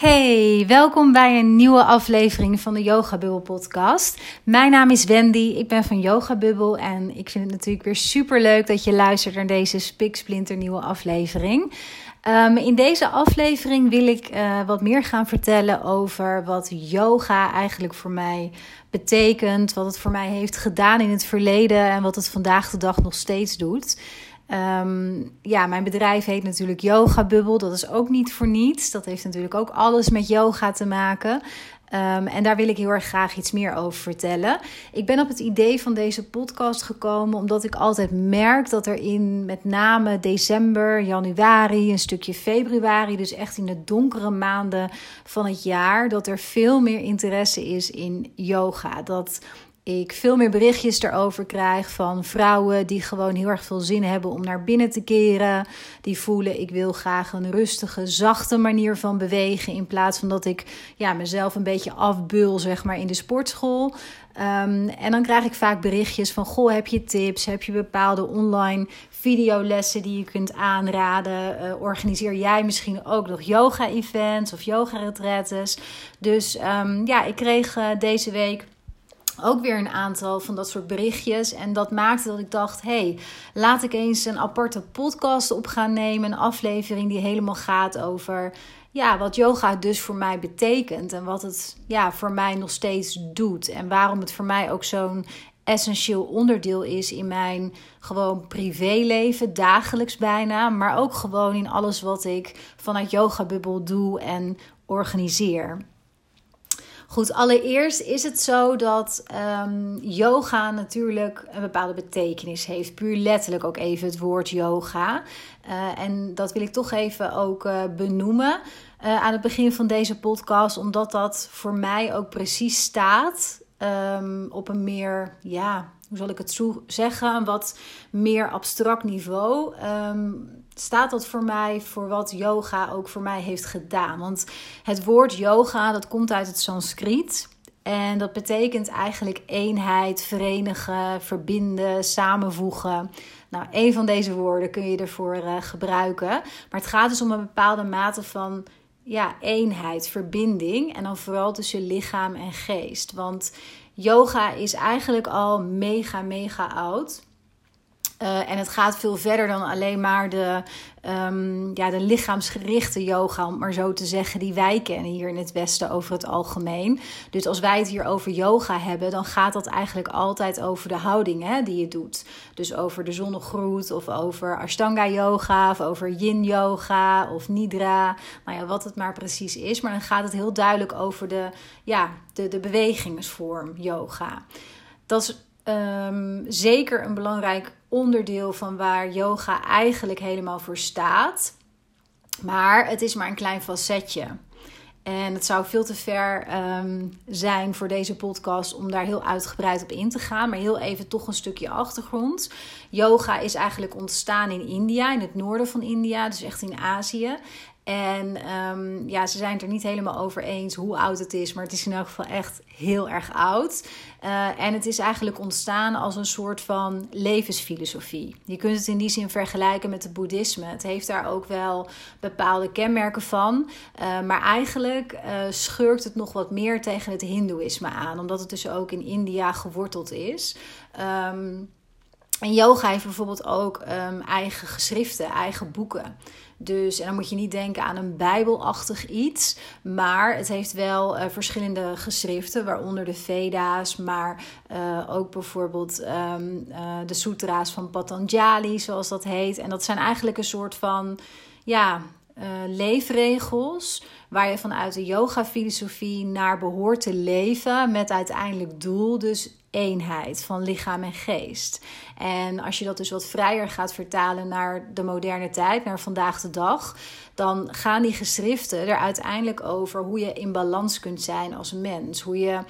Hey, welkom bij een nieuwe aflevering van de Yoga Bubble podcast. Mijn naam is Wendy, ik ben van Yoga Bubble en ik vind het natuurlijk weer super leuk dat je luistert naar deze spiksplinter nieuwe aflevering. Um, in deze aflevering wil ik uh, wat meer gaan vertellen over wat yoga eigenlijk voor mij betekent, wat het voor mij heeft gedaan in het verleden en wat het vandaag de dag nog steeds doet. Um, ja, mijn bedrijf heet natuurlijk Yoga Bubble. Dat is ook niet voor niets. Dat heeft natuurlijk ook alles met yoga te maken. Um, en daar wil ik heel erg graag iets meer over vertellen. Ik ben op het idee van deze podcast gekomen omdat ik altijd merk dat er in met name december, januari, een stukje februari, dus echt in de donkere maanden van het jaar, dat er veel meer interesse is in yoga. Dat ik veel meer berichtjes erover krijg van vrouwen die gewoon heel erg veel zin hebben om naar binnen te keren. Die voelen ik wil graag een rustige, zachte manier van bewegen. In plaats van dat ik ja, mezelf een beetje afbul zeg maar, in de sportschool. Um, en dan krijg ik vaak berichtjes van: Goh, heb je tips? Heb je bepaalde online videolessen die je kunt aanraden? Uh, organiseer jij misschien ook nog yoga-events of yoga-retretes? Dus um, ja, ik kreeg uh, deze week ook weer een aantal van dat soort berichtjes. En dat maakte dat ik dacht: hey, laat ik eens een aparte podcast op gaan nemen. Een aflevering die helemaal gaat over ja, wat yoga dus voor mij betekent. En wat het ja, voor mij nog steeds doet. En waarom het voor mij ook zo'n essentieel onderdeel is in mijn gewoon privéleven, dagelijks bijna. Maar ook gewoon in alles wat ik vanuit Yoga Bubble doe en organiseer. Goed, allereerst is het zo dat um, yoga natuurlijk een bepaalde betekenis heeft. Puur letterlijk ook even het woord yoga. Uh, en dat wil ik toch even ook uh, benoemen uh, aan het begin van deze podcast, omdat dat voor mij ook precies staat um, op een meer, ja, hoe zal ik het zo zeggen, een wat meer abstract niveau. Um, staat dat voor mij voor wat yoga ook voor mij heeft gedaan. Want het woord yoga, dat komt uit het Sanskriet. En dat betekent eigenlijk eenheid, verenigen, verbinden, samenvoegen. Nou, een van deze woorden kun je ervoor uh, gebruiken. Maar het gaat dus om een bepaalde mate van ja, eenheid, verbinding. En dan vooral tussen lichaam en geest. Want yoga is eigenlijk al mega, mega oud. Uh, en het gaat veel verder dan alleen maar de, um, ja, de lichaamsgerichte yoga, om maar zo te zeggen, die wij kennen hier in het Westen over het algemeen. Dus als wij het hier over yoga hebben, dan gaat dat eigenlijk altijd over de houding hè, die je doet. Dus over de zonnegroet, of over Ashtanga yoga, of over yin yoga, of nidra. Nou ja, wat het maar precies is. Maar dan gaat het heel duidelijk over de, ja, de, de bewegingsvorm yoga. Dat is um, zeker een belangrijk onderdeel van waar yoga eigenlijk helemaal voor staat. Maar het is maar een klein facetje. En het zou veel te ver um, zijn voor deze podcast om daar heel uitgebreid op in te gaan. Maar heel even toch een stukje achtergrond. Yoga is eigenlijk ontstaan in India, in het noorden van India, dus echt in Azië. En um, ja, ze zijn het er niet helemaal over eens hoe oud het is, maar het is in elk geval echt heel erg oud. Uh, en het is eigenlijk ontstaan als een soort van levensfilosofie. Je kunt het in die zin vergelijken met het boeddhisme. Het heeft daar ook wel bepaalde kenmerken van. Uh, maar eigenlijk uh, schurkt het nog wat meer tegen het hindoeïsme aan, omdat het dus ook in India geworteld is. En yoga heeft bijvoorbeeld ook um, eigen geschriften, eigen boeken. Dus, en dan moet je niet denken aan een bijbelachtig iets. Maar het heeft wel uh, verschillende geschriften, waaronder de Veda's. Maar uh, ook bijvoorbeeld um, uh, de sutra's van Patanjali, zoals dat heet. En dat zijn eigenlijk een soort van, ja, leefregels waar je vanuit de yoga-filosofie naar behoort te leven met uiteindelijk doel dus eenheid van lichaam en geest. En als je dat dus wat vrijer gaat vertalen naar de moderne tijd, naar vandaag de dag, dan gaan die geschriften er uiteindelijk over hoe je in balans kunt zijn als mens. Hoe je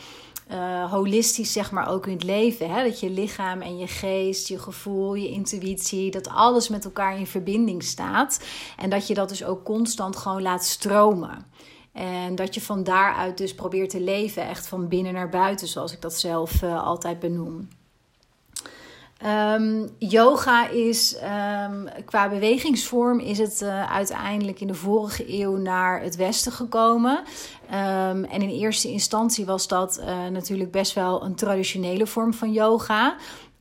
uh, holistisch zeg maar ook kunt leven. Hè? Dat je lichaam en je geest, je gevoel, je intuïtie, dat alles met elkaar in verbinding staat. En dat je dat dus ook constant gewoon laat stromen. En dat je van daaruit dus probeert te leven, echt van binnen naar buiten, zoals ik dat zelf uh, altijd benoem. Um, yoga is um, qua bewegingsvorm is het uh, uiteindelijk in de vorige eeuw naar het westen gekomen. Um, en in eerste instantie was dat uh, natuurlijk best wel een traditionele vorm van yoga.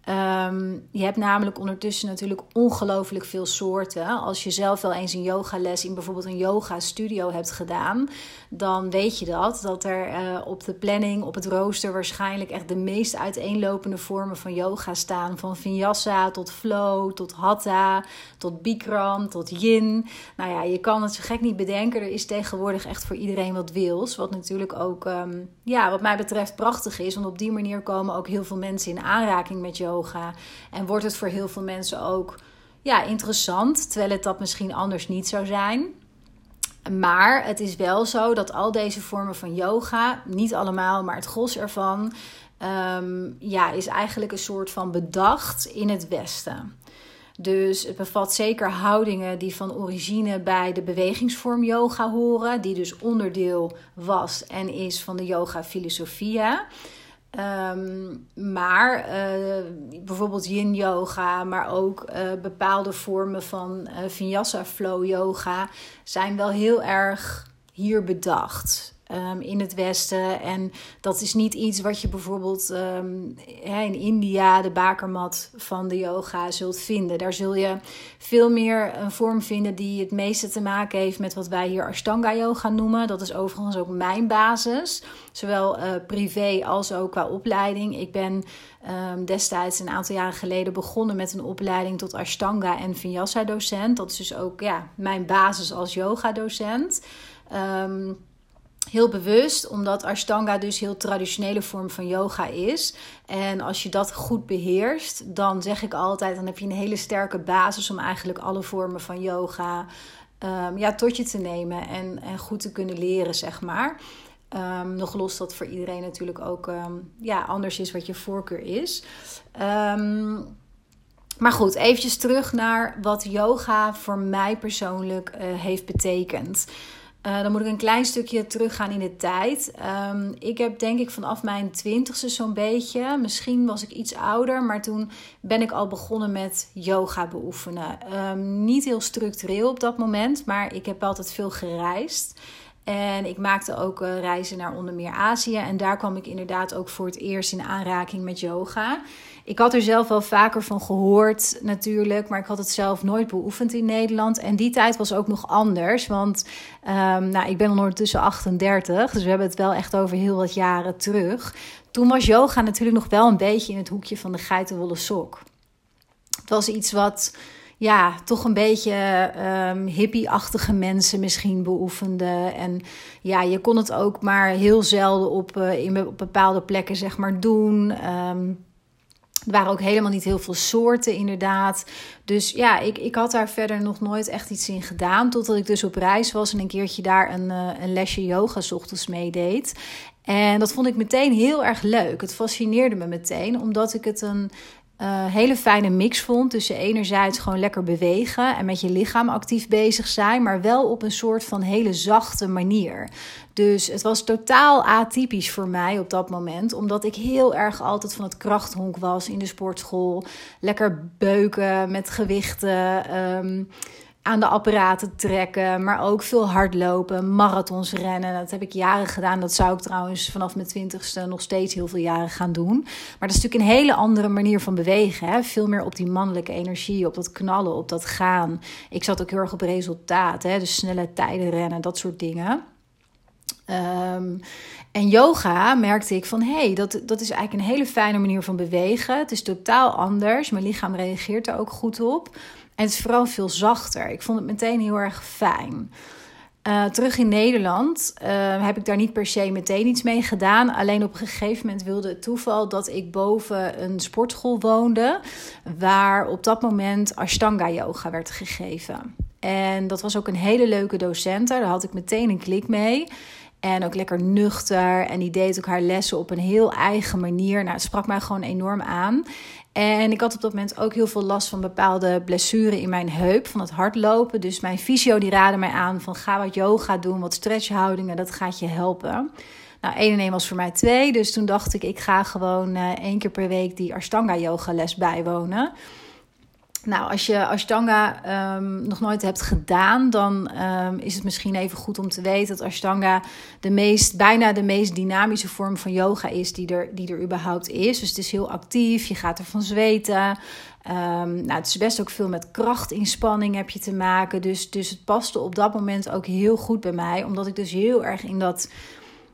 Um, je hebt namelijk ondertussen natuurlijk ongelooflijk veel soorten. Als je zelf wel eens een yogales in bijvoorbeeld een yoga studio hebt gedaan, dan weet je dat. Dat er uh, op de planning, op het rooster waarschijnlijk echt de meest uiteenlopende vormen van yoga staan. Van vinyasa tot flow, tot hatha, tot bikram, tot yin. Nou ja, je kan het zo gek niet bedenken. Er is tegenwoordig echt voor iedereen wat wils. Wat natuurlijk ook, um, ja, wat mij betreft prachtig is. Want op die manier komen ook heel veel mensen in aanraking met yoga. En wordt het voor heel veel mensen ook ja, interessant, terwijl het dat misschien anders niet zou zijn. Maar het is wel zo dat al deze vormen van yoga, niet allemaal, maar het gros ervan, um, ja, is eigenlijk een soort van bedacht in het Westen. Dus het bevat zeker houdingen die van origine bij de bewegingsvorm yoga horen, die dus onderdeel was en is van de yoga filosofia. Um, maar uh, bijvoorbeeld yin yoga, maar ook uh, bepaalde vormen van uh, vinyasa flow yoga zijn wel heel erg hier bedacht. Um, in het Westen. En dat is niet iets wat je bijvoorbeeld um, in India, de bakermat van de yoga, zult vinden. Daar zul je veel meer een vorm vinden die het meeste te maken heeft met wat wij hier Ashtanga yoga noemen. Dat is overigens ook mijn basis, zowel uh, privé als ook qua opleiding. Ik ben um, destijds een aantal jaren geleden begonnen met een opleiding tot Ashtanga en Vinyasa docent. Dat is dus ook ja, mijn basis als yoga docent. Heel bewust, omdat Ashtanga dus heel traditionele vorm van yoga is. En als je dat goed beheerst, dan zeg ik altijd, dan heb je een hele sterke basis om eigenlijk alle vormen van yoga um, ja, tot je te nemen en, en goed te kunnen leren, zeg maar. Um, nog los dat voor iedereen natuurlijk ook um, ja, anders is wat je voorkeur is. maar goed, eventjes terug naar wat yoga voor mij persoonlijk uh, heeft betekend. Uh, dan moet ik een klein stukje teruggaan in de tijd. Um, ik heb denk ik vanaf mijn twintigste zo'n beetje, misschien was ik iets ouder, maar toen ben ik al begonnen met yoga beoefenen. Um, niet heel structureel op dat moment, maar ik heb altijd veel gereisd. En ik maakte ook uh, reizen naar onder meer Azië. En daar kwam ik inderdaad ook voor het eerst in aanraking met yoga. Ik had er zelf wel vaker van gehoord natuurlijk, maar ik had het zelf nooit beoefend in Nederland. En die tijd was ook nog anders, want um, nou, ik ben ondertussen 38, dus we hebben het wel echt over heel wat jaren terug. Toen was yoga natuurlijk nog wel een beetje in het hoekje van de geitenwolle sok. Het was iets wat ja, toch een beetje um, hippie-achtige mensen misschien beoefenden. En ja, je kon het ook maar heel zelden op, uh, in, op bepaalde plekken zeg maar doen. Um, er waren ook helemaal niet heel veel soorten, inderdaad. Dus ja, ik, ik had daar verder nog nooit echt iets in gedaan. Totdat ik dus op reis was en een keertje daar een, uh, een lesje yoga s ochtends meedeed. En dat vond ik meteen heel erg leuk. Het fascineerde me meteen, omdat ik het een uh, hele fijne mix vond tussen enerzijds gewoon lekker bewegen en met je lichaam actief bezig zijn, maar wel op een soort van hele zachte manier. Dus het was totaal atypisch voor mij op dat moment, omdat ik heel erg altijd van het krachthonk was in de sportschool. Lekker beuken met gewichten. Um, aan de apparaten trekken, maar ook veel hardlopen, marathons rennen. Dat heb ik jaren gedaan. Dat zou ik trouwens vanaf mijn twintigste nog steeds heel veel jaren gaan doen. Maar dat is natuurlijk een hele andere manier van bewegen. Hè? Veel meer op die mannelijke energie, op dat knallen, op dat gaan. Ik zat ook heel erg op resultaat, hè? dus snelle tijden rennen, dat soort dingen. Um, en yoga merkte ik van hé, hey, dat, dat is eigenlijk een hele fijne manier van bewegen. Het is totaal anders. Mijn lichaam reageert er ook goed op. En het is vooral veel zachter. Ik vond het meteen heel erg fijn. Uh, terug in Nederland uh, heb ik daar niet per se meteen iets mee gedaan. Alleen op een gegeven moment wilde het toeval dat ik boven een sportschool woonde. Waar op dat moment Ashtanga yoga werd gegeven. En dat was ook een hele leuke docent. Daar had ik meteen een klik mee. En ook lekker nuchter. En die deed ook haar lessen op een heel eigen manier. Nou, het sprak mij gewoon enorm aan. En ik had op dat moment ook heel veel last van bepaalde blessuren in mijn heup, van het hardlopen. Dus mijn fysio die raadde mij aan van ga wat yoga doen, wat stretchhoudingen, dat gaat je helpen. Nou, 1 en 1 was voor mij 2. Dus toen dacht ik, ik ga gewoon uh, één keer per week die Ashtanga yoga les bijwonen. Nou, als je Ashtanga um, nog nooit hebt gedaan, dan um, is het misschien even goed om te weten dat Ashtanga de meest, bijna de meest dynamische vorm van yoga is die er, die er überhaupt is. Dus het is heel actief, je gaat ervan zweten. Um, nou, het is best ook veel met krachtinspanning heb je te maken. Dus, dus het paste op dat moment ook heel goed bij mij, omdat ik dus heel erg in dat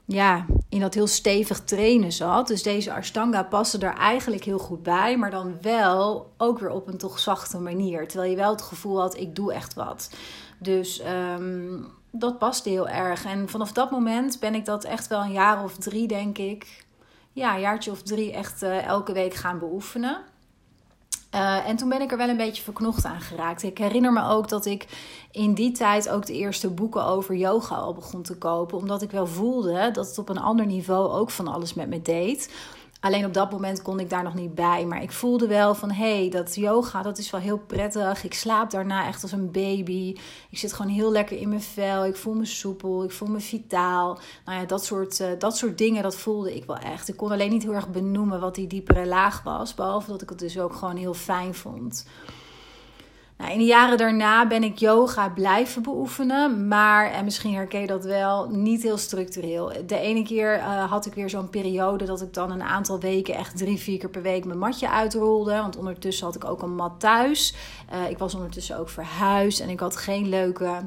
ja, in dat heel stevig trainen zat. Dus deze Ashtanga paste er eigenlijk heel goed bij, maar dan wel ook weer op een toch zachte manier. Terwijl je wel het gevoel had, ik doe echt wat. Dus um, dat paste heel erg. En vanaf dat moment ben ik dat echt wel een jaar of drie, denk ik. Ja, een jaartje of drie echt uh, elke week gaan beoefenen. Uh, en toen ben ik er wel een beetje verknocht aan geraakt. Ik herinner me ook dat ik in die tijd ook de eerste boeken over yoga al begon te kopen. Omdat ik wel voelde dat het op een ander niveau ook van alles met me deed. Alleen op dat moment kon ik daar nog niet bij. Maar ik voelde wel van hé, hey, dat yoga dat is wel heel prettig. Ik slaap daarna echt als een baby. Ik zit gewoon heel lekker in mijn vel. Ik voel me soepel. Ik voel me vitaal. Nou ja, dat soort, uh, dat soort dingen, dat voelde ik wel echt. Ik kon alleen niet heel erg benoemen wat die diepere laag was. Behalve dat ik het dus ook gewoon heel fijn vond. Nou, in de jaren daarna ben ik yoga blijven beoefenen, maar, en misschien herken je dat wel, niet heel structureel. De ene keer uh, had ik weer zo'n periode dat ik dan een aantal weken echt drie, vier keer per week mijn matje uitrolde. Want ondertussen had ik ook een mat thuis. Uh, ik was ondertussen ook verhuisd en ik had geen leuke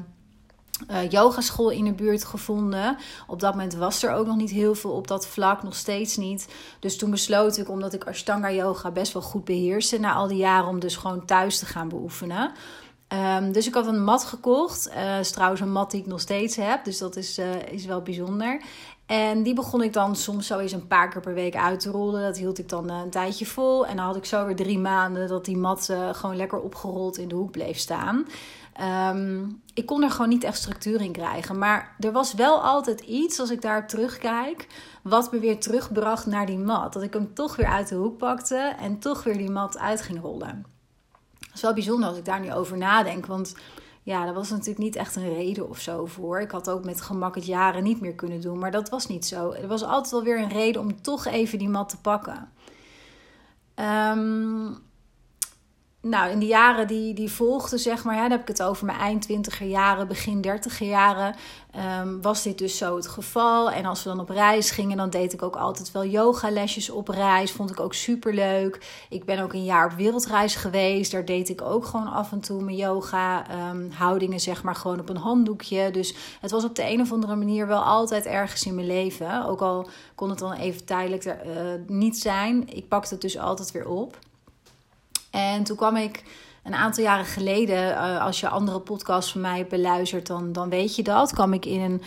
uh, yogaschool in de buurt gevonden. Op dat moment was er ook nog niet heel veel op dat vlak, nog steeds niet. Dus toen besloot ik, omdat ik Ashtanga yoga best wel goed beheerste na al die jaren, om dus gewoon thuis te gaan beoefenen. Um, dus ik had een mat gekocht. Uh, is trouwens een mat die ik nog steeds heb. Dus dat is, uh, is wel bijzonder. En die begon ik dan soms zo eens een paar keer per week uit te rollen. Dat hield ik dan een tijdje vol. En dan had ik zo weer drie maanden dat die mat gewoon lekker opgerold in de hoek bleef staan. Um, ik kon er gewoon niet echt structuur in krijgen. Maar er was wel altijd iets, als ik daar terugkijk, wat me weer terugbracht naar die mat. Dat ik hem toch weer uit de hoek pakte en toch weer die mat uit ging rollen. Dat is wel bijzonder als ik daar nu over nadenk. Want ja, daar was natuurlijk niet echt een reden of zo voor. Ik had ook met gemak het jaren niet meer kunnen doen. Maar dat was niet zo. Er was altijd wel weer een reden om toch even die mat te pakken. Um, nou, in de jaren die, die volgden, zeg maar, ja, dan heb ik het over mijn eind twintiger jaren, begin dertiger jaren, um, was dit dus zo het geval. En als we dan op reis gingen, dan deed ik ook altijd wel yogalesjes op reis. Vond ik ook super leuk. Ik ben ook een jaar op wereldreis geweest. Daar deed ik ook gewoon af en toe mijn yoga um, houdingen, zeg maar, gewoon op een handdoekje. Dus het was op de een of andere manier wel altijd ergens in mijn leven. Ook al kon het dan even tijdelijk er, uh, niet zijn. Ik pakte het dus altijd weer op. En toen kwam ik een aantal jaren geleden, uh, als je andere podcasts van mij beluistert, dan, dan weet je dat. kwam ik in een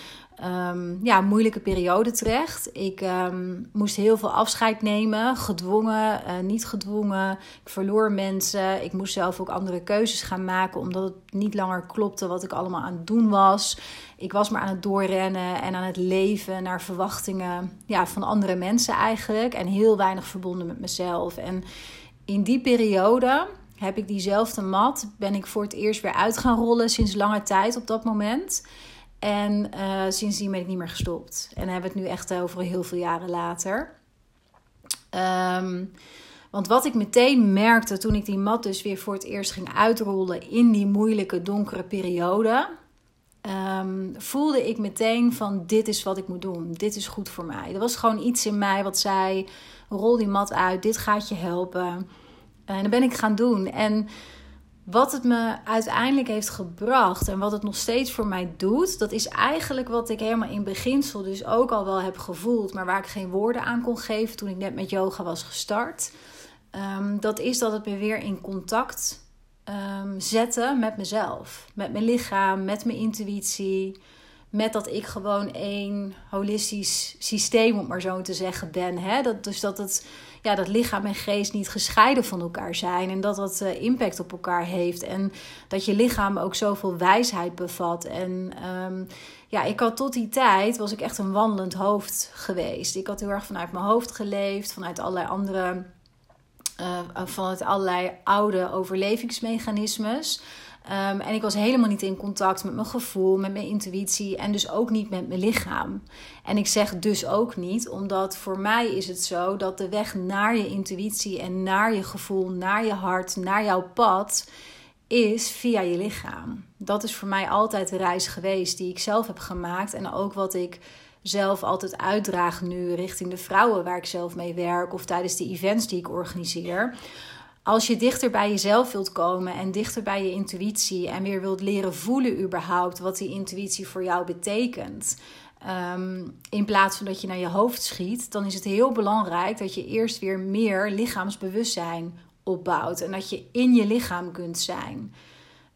um, ja, moeilijke periode terecht. Ik um, moest heel veel afscheid nemen, gedwongen, uh, niet gedwongen. Ik verloor mensen. Ik moest zelf ook andere keuzes gaan maken, omdat het niet langer klopte wat ik allemaal aan het doen was. Ik was maar aan het doorrennen en aan het leven naar verwachtingen ja, van andere mensen eigenlijk. En heel weinig verbonden met mezelf. En in die periode heb ik diezelfde mat, ben ik voor het eerst weer uit gaan rollen sinds lange tijd op dat moment. En uh, sindsdien ben ik niet meer gestopt. En hebben we het nu echt over heel veel jaren later. Um, want wat ik meteen merkte toen ik die mat dus weer voor het eerst ging uitrollen in die moeilijke donkere periode, um, voelde ik meteen van dit is wat ik moet doen. Dit is goed voor mij. Er was gewoon iets in mij wat zei, rol die mat uit, dit gaat je helpen. En dat ben ik gaan doen. En wat het me uiteindelijk heeft gebracht en wat het nog steeds voor mij doet, dat is eigenlijk wat ik helemaal in beginsel dus ook al wel heb gevoeld, maar waar ik geen woorden aan kon geven toen ik net met yoga was gestart. Um, dat is dat het me weer in contact um, zette met mezelf, met mijn lichaam, met mijn intuïtie. Met dat ik gewoon één holistisch systeem, om maar zo te zeggen, ben. Hè? Dat, dus dat, het, ja, dat lichaam en geest niet gescheiden van elkaar zijn. En dat dat uh, impact op elkaar heeft. En dat je lichaam ook zoveel wijsheid bevat. En um, ja, ik had tot die tijd, was ik echt een wandelend hoofd geweest. Ik had heel erg vanuit mijn hoofd geleefd, vanuit allerlei andere... Uh, vanuit allerlei oude overlevingsmechanismes. Ehm, en ik was helemaal niet in contact met mijn gevoel, met mijn intuïtie en dus ook niet met mijn lichaam. En ik zeg dus ook niet, omdat voor mij is het zo dat de weg naar je intuïtie en naar je gevoel, naar je hart, naar jouw pad is via je lichaam. Dat is voor mij altijd de reis geweest die ik zelf heb gemaakt en ook wat ik zelf altijd uitdraag nu richting de vrouwen waar ik zelf mee werk of tijdens de events die ik organiseer. Als je dichter bij jezelf wilt komen en dichter bij je intuïtie en weer wilt leren voelen überhaupt wat die intuïtie voor jou betekent. Ehm, in plaats van dat je naar je hoofd schiet, dan is het heel belangrijk dat je eerst weer meer lichaamsbewustzijn opbouwt en dat je in je lichaam kunt zijn.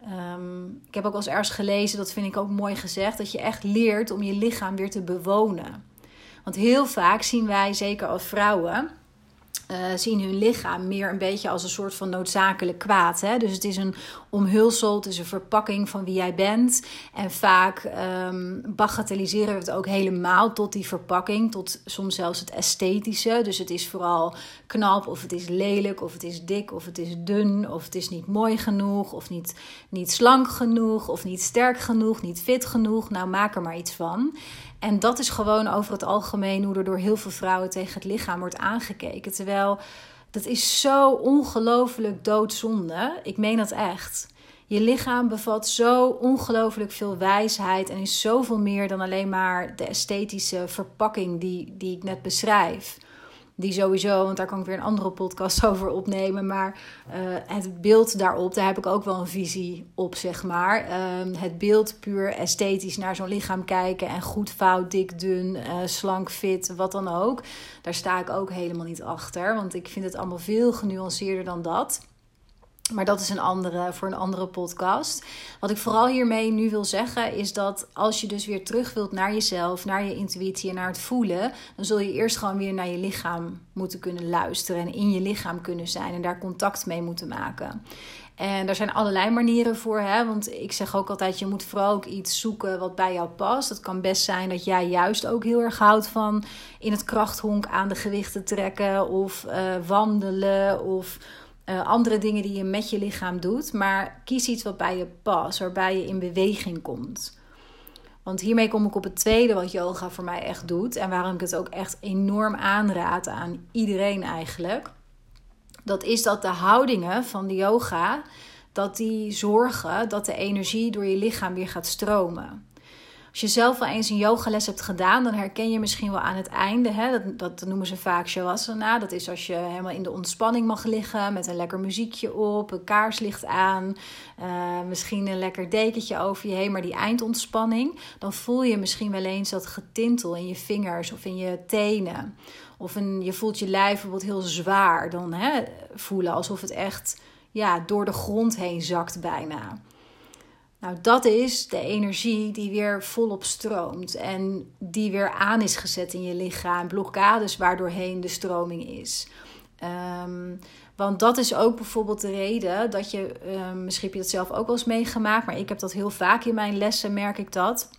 Ehm, ik heb ook al eens gelezen, dat vind ik ook mooi gezegd, dat je echt leert om je lichaam weer te bewonen. Want heel vaak zien wij, zeker als vrouwen, uh, zien hun lichaam meer een beetje als een soort van noodzakelijk kwaad. Hè? Dus het is een omhulsel, het is een verpakking van wie jij bent. En vaak um, bagatelliseren we het ook helemaal tot die verpakking, tot soms zelfs het esthetische. Dus het is vooral knap, of het is lelijk, of het is dik, of het is dun, of het is niet mooi genoeg, of niet, niet slank genoeg, of niet sterk genoeg, niet fit genoeg. Nou, maak er maar iets van. En dat is gewoon over het algemeen hoe er door heel veel vrouwen tegen het lichaam wordt aangekeken. Terwijl dat is zo ongelooflijk doodzonde. Ik meen dat echt. Je lichaam bevat zo ongelooflijk veel wijsheid en is zoveel meer dan alleen maar de esthetische verpakking die, die ik net beschrijf die sowieso, want daar kan ik weer een andere podcast over opnemen. Maar uh, het beeld daarop, daar heb ik ook wel een visie op, zeg maar. Uh, het beeld puur esthetisch naar zo'n lichaam kijken en goed, fout, dik, dun, uh, slank, fit, wat dan ook. Daar sta ik ook helemaal niet achter, want ik vind het allemaal veel genuanceerder dan dat. Maar dat is een andere, voor een andere podcast. Wat ik vooral hiermee nu wil zeggen is dat als je dus weer terug wilt naar jezelf, naar je intuïtie en naar het voelen, dan zul je eerst gewoon weer naar je lichaam moeten kunnen luisteren en in je lichaam kunnen zijn en daar contact mee moeten maken. En daar zijn allerlei manieren voor. Hè? Want ik zeg ook altijd: je moet vooral ook iets zoeken wat bij jou past. Het kan best zijn dat jij juist ook heel erg houdt van in het krachthonk aan de gewichten trekken of uh, wandelen of uh, andere dingen die je met je lichaam doet. Maar kies iets wat bij je past, waarbij je in beweging komt. Want hiermee kom ik op het tweede wat yoga voor mij echt doet. En waarom ik het ook echt enorm aanraad aan iedereen eigenlijk. Dat is dat de houdingen van de yoga, dat die zorgen dat de energie door je lichaam weer gaat stromen. Als je zelf wel eens een yogales hebt gedaan, dan herken je misschien wel aan het einde. Hè, dat, dat noemen ze vaak shavasana. Dat is als je helemaal in de ontspanning mag liggen met een lekker muziekje op, een kaarslicht aan, uh, misschien een lekker dekentje over je heen. Maar die eindontspanning, dan voel je misschien wel eens dat getintel in je vingers of in je tenen. Of een, je voelt je lijf bijvoorbeeld heel zwaar dan hè, voelen, alsof het echt ja, door de grond heen zakt bijna. Nou, dat is de energie die weer volop stroomt en die weer aan is gezet in je lichaam. Blokkades waardoorheen de stroming is. Um, want dat is ook bijvoorbeeld de reden dat je, um, misschien heb je dat zelf ook wel eens meegemaakt, maar ik heb dat heel vaak in mijn lessen, merk ik dat.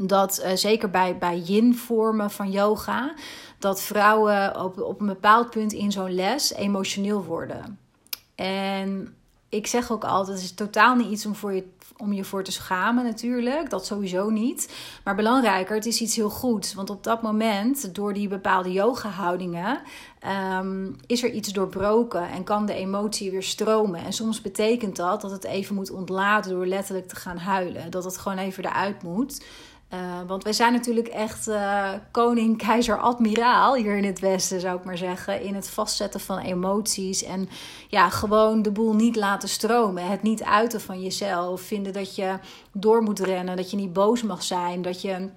Dat uh, zeker bij, bij yin-vormen van yoga, dat vrouwen op, op een bepaald punt in zo'n les emotioneel worden. En ik zeg ook altijd: het is totaal niet iets om voor je om je voor te schamen natuurlijk. Dat sowieso niet. Maar belangrijker, het is iets heel goeds. Want op dat moment, door die bepaalde yoga-houdingen, um, is er iets doorbroken en kan de emotie weer stromen. En soms betekent dat dat het even moet ontladen door letterlijk te gaan huilen. Dat het gewoon even eruit moet. Uh, want wij zijn natuurlijk echt uh, koning, keizer, admiraal hier in het Westen, zou ik maar zeggen. In het vastzetten van emoties. En ja, gewoon de boel niet laten stromen. Het niet uiten van jezelf. Vinden dat je door moet rennen. Dat je niet boos mag zijn. Dat je.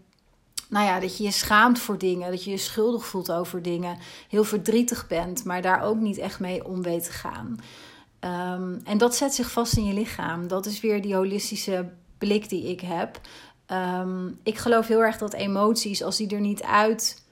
Nou ja, dat je je schaamt voor dingen, dat je je schuldig voelt over dingen, heel verdrietig bent, maar daar ook niet echt mee om weet te gaan. Um, en dat zet zich vast in je lichaam. Dat is weer die holistische blik die ik heb. Um, ik geloof heel erg dat emoties, als die er niet uit.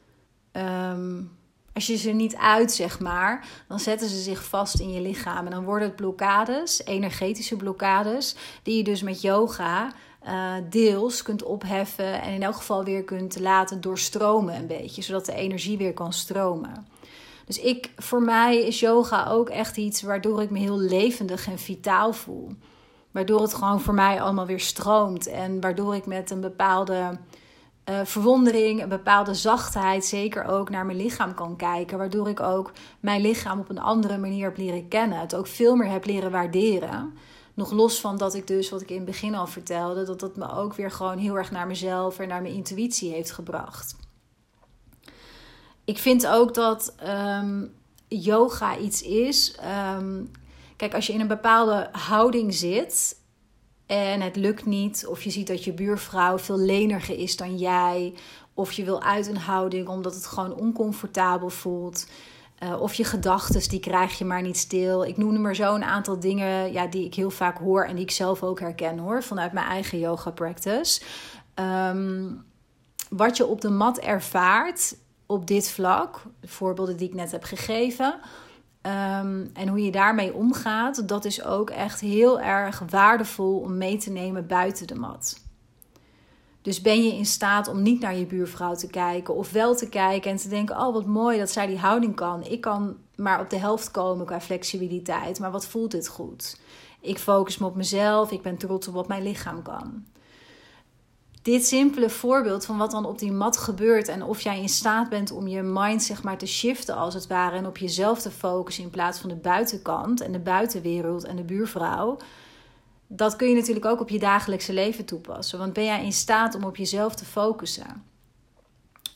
Um, als je ze niet uit, zeg maar, dan zetten ze zich vast in je lichaam. En dan worden het blokkades, energetische blokkades, die je dus met yoga uh, deels kunt opheffen. En in elk geval weer kunt laten doorstromen een beetje, zodat de energie weer kan stromen. Dus ik, voor mij is yoga ook echt iets waardoor ik me heel levendig en vitaal voel. Waardoor het gewoon voor mij allemaal weer stroomt. En waardoor ik met een bepaalde uh, verwondering, een bepaalde zachtheid, zeker ook naar mijn lichaam kan kijken. Waardoor ik ook mijn lichaam op een andere manier heb leren kennen. Het ook veel meer heb leren waarderen. Nog los van dat ik dus, wat ik in het begin al vertelde, dat dat me ook weer gewoon heel erg naar mezelf en naar mijn intuïtie heeft gebracht. Ik vind ook dat ehm, yoga iets is. Ehm, kijk, als je in een bepaalde houding zit en het lukt niet, of je ziet dat je buurvrouw veel leniger is dan jij, of je wil uit een houding omdat het gewoon oncomfortabel voelt. Uh, of je gedachten, die krijg je maar niet stil. Ik noem er maar zo een aantal dingen ja, die ik heel vaak hoor en die ik zelf ook herken hoor, vanuit mijn eigen yoga practice. Um, wat je op de mat ervaart op dit vlak, de voorbeelden die ik net heb gegeven, Ehm, en hoe je daarmee omgaat, dat is ook echt heel erg waardevol om mee te nemen buiten de mat. Dus ben je in staat om niet naar je buurvrouw te kijken of wel te kijken en te denken: Oh, wat mooi dat zij die houding kan. Ik kan maar op de helft komen qua flexibiliteit, maar wat voelt dit goed? Ik focus me op mezelf, ik ben trots op wat mijn lichaam kan dit simpele voorbeeld van wat dan op die mat gebeurt en of jij in staat bent om je mind zeg maar te shiften als het ware en op jezelf te focussen in plaats van de buitenkant en de buitenwereld en de buurvrouw. Dat kun je natuurlijk ook op je dagelijkse leven toepassen. Want ben jij in staat om op jezelf te focussen?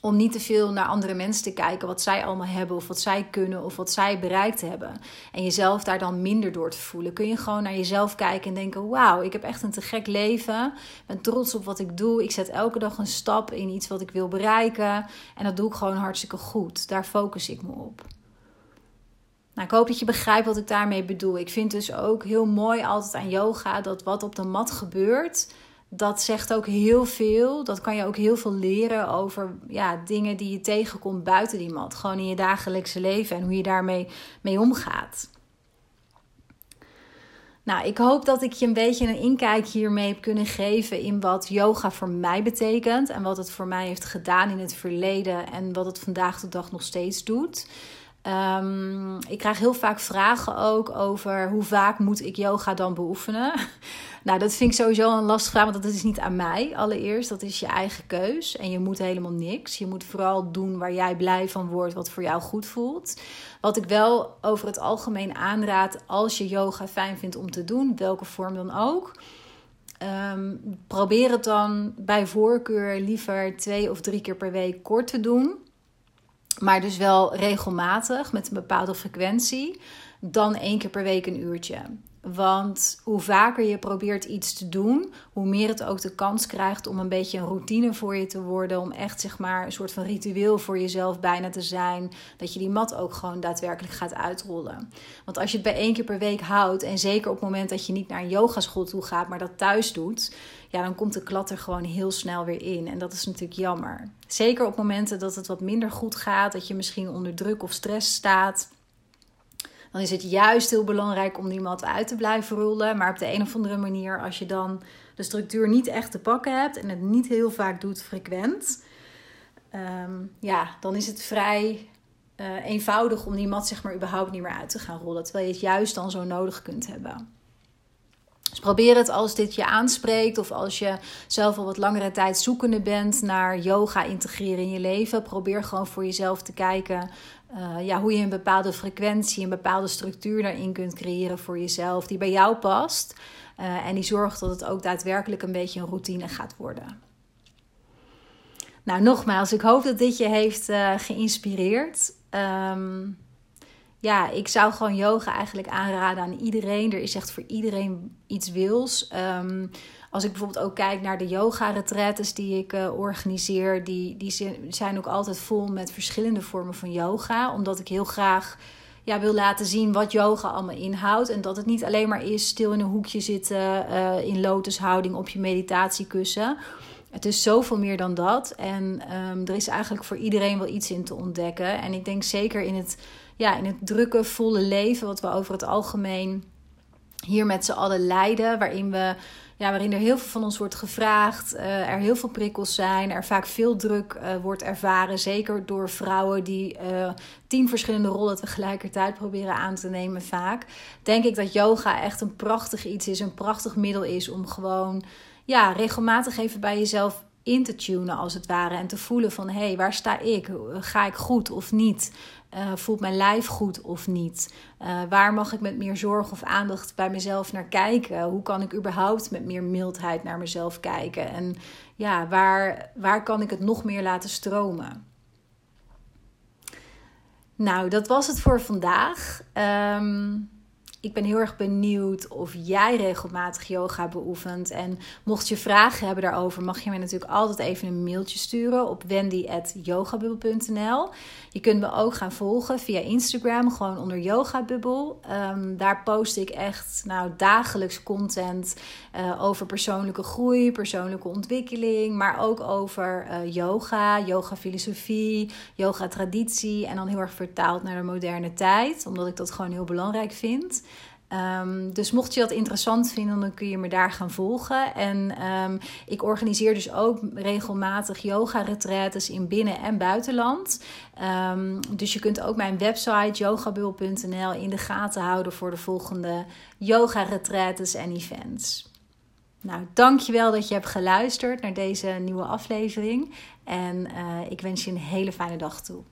Om niet te veel naar andere mensen te kijken wat zij allemaal hebben, of wat zij kunnen, of wat zij bereikt hebben. En jezelf daar dan minder door te voelen. Kun je gewoon naar jezelf kijken en denken: Wauw, ik heb echt een te gek leven. Ik ben trots op wat ik doe. Ik zet elke dag een stap in iets wat ik wil bereiken. En dat doe ik gewoon hartstikke goed. Daar focus ik me op. Nou, ik hoop dat je begrijpt wat ik daarmee bedoel. Ik vind dus ook heel mooi altijd aan yoga dat wat op de mat gebeurt dat zegt ook heel veel. Dat kan je ook heel veel leren over ja, dingen die je tegenkomt buiten die mat. Gewoon in je dagelijkse leven en hoe je daarmee mee omgaat. Nou, ik hoop dat ik je een beetje een inkijk hiermee heb kunnen geven in wat yoga voor mij betekent. En wat het voor mij heeft gedaan in het verleden en wat het vandaag de dag nog steeds doet. Um, ik krijg heel vaak vragen ook over hoe vaak moet ik yoga dan beoefenen. nou, dat vind ik sowieso een lastige vraag, want dat is niet aan mij allereerst. Dat is je eigen keus en je moet helemaal niks. Je moet vooral doen waar jij blij van wordt, wat voor jou goed voelt. Wat ik wel over het algemeen aanraad als je yoga fijn vindt om te doen, welke vorm dan ook. Um, probeer het dan bij voorkeur liever twee of drie keer per week kort te doen. Maar dus wel regelmatig met een bepaalde frequentie. Dan één keer per week een uurtje. Want hoe vaker je probeert iets te doen, hoe meer het ook de kans krijgt om een beetje een routine voor je te worden. Om echt zeg maar een soort van ritueel voor jezelf bijna te zijn. Dat je die mat ook gewoon daadwerkelijk gaat uitrollen. Want als je het bij één keer per week houdt, en zeker op het moment dat je niet naar een yogaschool toe gaat, maar dat thuis doet, ja, dan komt de klat er gewoon heel snel weer in. En dat is natuurlijk jammer. Zeker op momenten dat het wat minder goed gaat, dat je misschien onder druk of stress staat dan is het juist heel belangrijk om die mat uit te blijven rollen. Maar op de een of andere manier, als je dan de structuur niet echt te pakken hebt en het niet heel vaak doet frequent, ehm, ja, dan is het vrij uh, eenvoudig om die mat zeg maar überhaupt niet meer uit te gaan rollen. Terwijl je het juist dan zo nodig kunt hebben. Dus probeer het als dit je aanspreekt of als je zelf al wat langere tijd zoekende bent naar yoga integreren in je leven. Probeer gewoon voor jezelf te kijken uh, ja, hoe je een bepaalde frequentie, een bepaalde structuur daarin kunt creëren voor jezelf, die bij jou past. Uh, en die zorgt dat het ook daadwerkelijk een beetje een routine gaat worden. Nou, nogmaals, ik hoop dat dit je heeft uh, geïnspireerd. Um, ja, ik zou gewoon yoga eigenlijk aanraden aan iedereen. Er is echt voor iedereen iets wils. Um, als ik bijvoorbeeld ook kijk naar de yoga-retretes die ik uh, organiseer, die, die zijn ook altijd vol met verschillende vormen van yoga. Omdat ik heel graag ja, wil laten zien wat yoga allemaal inhoudt. En dat het niet alleen maar is stil in een hoekje zitten, uh, in lotushouding op je meditatiekussen. Het is zoveel meer dan dat. En um, er is eigenlijk voor iedereen wel iets in te ontdekken. En ik denk zeker in het, ja, in het drukke, volle leven, wat we over het algemeen hier met z'n allen leiden, waarin we ja, waarin er heel veel van ons wordt gevraagd, uh, er heel veel prikkels zijn, er vaak veel druk uh, wordt ervaren, zeker door vrouwen die uh, tien verschillende rollen tegelijkertijd proberen aan te nemen vaak. Denk ik dat yoga echt een prachtig iets is, een prachtig middel is om gewoon ja, regelmatig even bij jezelf in te tunen als het ware en te voelen van hé, hey, waar sta ik? Ga ik goed of niet? Uh, voelt mijn lijf goed of niet? Uh, waar mag ik met meer zorg of aandacht bij mezelf naar kijken? Hoe kan ik überhaupt met meer mildheid naar mezelf kijken? En ja, waar, waar kan ik het nog meer laten stromen? Nou, dat was het voor vandaag. Um, ik ben heel erg benieuwd of jij regelmatig yoga beoefent. En mocht je vragen hebben daarover, mag je mij natuurlijk altijd even een mailtje sturen op wendy.yogabubbel.nl. Je kunt me ook gaan volgen via Instagram, gewoon onder yogabubbel. Um, daar post ik echt nou, dagelijks content uh, over persoonlijke groei, persoonlijke ontwikkeling, maar ook over uh, yoga, yoga filosofie, yoga traditie en dan heel erg vertaald naar de moderne tijd, omdat ik dat gewoon heel belangrijk vind. Um, dus mocht je dat interessant vinden, dan kun je me daar gaan volgen. En um, ik organiseer dus ook regelmatig yoga-retretes in binnen- en buitenland. Um, dus je kunt ook mijn website yogabul.nl in de gaten houden voor de volgende yoga-retretes en events. Nou, dankjewel dat je hebt geluisterd naar deze nieuwe aflevering. En uh, ik wens je een hele fijne dag toe.